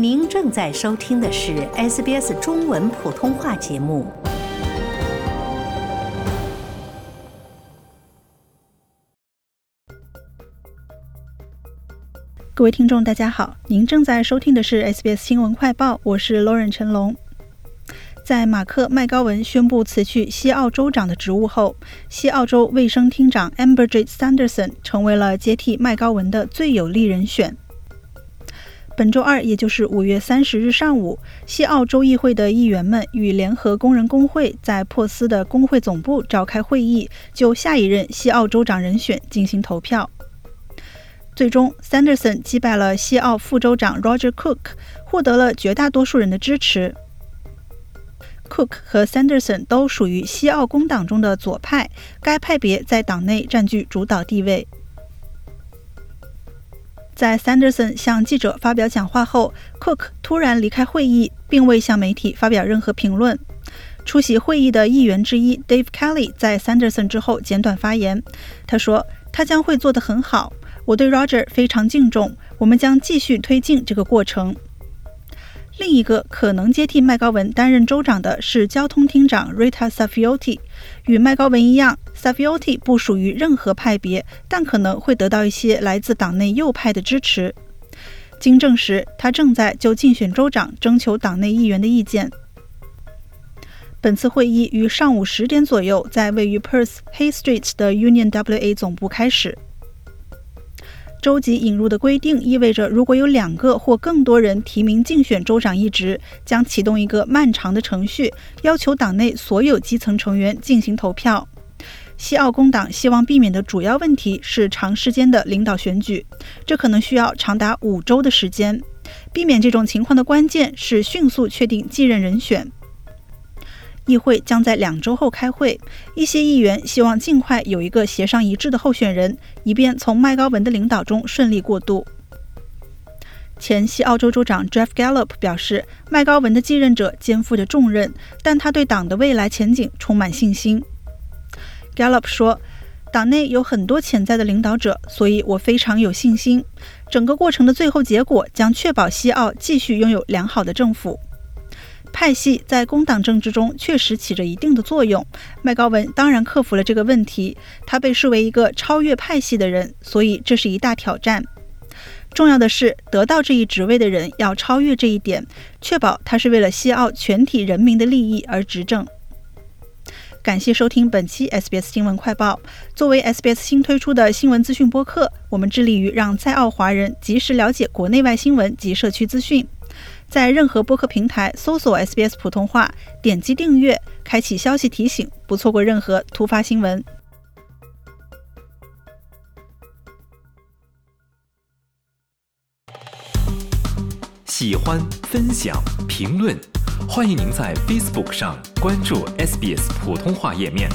您正在收听的是 SBS 中文普通话节目。各位听众，大家好，您正在收听的是 SBS 新闻快报，我是 Lauren 陈龙。在马克·麦高文宣布辞去西澳州长的职务后，西澳洲卫生厅长 Amberjade Sanderson 成为了接替麦高文的最有力人选。本周二，也就是五月三十日上午，西澳洲议会的议员们与联合工人工会在珀斯的工会总部召开会议，就下一任西澳州长人选进行投票。最终，Sanderson 击败了西澳副州长 Roger Cook，获得了绝大多数人的支持。Cook 和 Sanderson 都属于西澳工党中的左派，该派别在党内占据主导地位。在 Sanderson 向记者发表讲话后，Cook 突然离开会议，并未向媒体发表任何评论。出席会议的议员之一 Dave Kelly 在 Sanderson 之后简短发言，他说：“他将会做得很好，我对 Roger 非常敬重，我们将继续推进这个过程。”另一个可能接替麦高文担任州长的是交通厅长 Rita Safioti。与麦高文一样，Safioti 不属于任何派别，但可能会得到一些来自党内右派的支持。经证实，他正在就竞选州长征求党内议员的意见。本次会议于上午十点左右在位于 Perth Hay Street 的 Union WA 总部开始。州级引入的规定意味着，如果有两个或更多人提名竞选州长一职，将启动一个漫长的程序，要求党内所有基层成员进行投票。西澳工党希望避免的主要问题是长时间的领导选举，这可能需要长达五周的时间。避免这种情况的关键是迅速确定继任人选。议会将在两周后开会。一些议员希望尽快有一个协商一致的候选人，以便从麦高文的领导中顺利过渡。前西澳洲州长 Jeff Gallop 表示，麦高文的继任者肩负着重任，但他对党的未来前景充满信心。Gallop 说：“党内有很多潜在的领导者，所以我非常有信心。整个过程的最后结果将确保西澳继续拥有良好的政府。”派系在工党政治中确实起着一定的作用。麦高文当然克服了这个问题，他被视为一个超越派系的人，所以这是一大挑战。重要的是，得到这一职位的人要超越这一点，确保他是为了西澳全体人民的利益而执政。感谢收听本期 SBS 新闻快报。作为 SBS 新推出的新闻资讯播客，我们致力于让在澳华人及时了解国内外新闻及社区资讯。在任何播客平台搜索 SBS 普通话，点击订阅，开启消息提醒，不错过任何突发新闻。喜欢、分享、评论，欢迎您在 Facebook 上关注 SBS 普通话页面。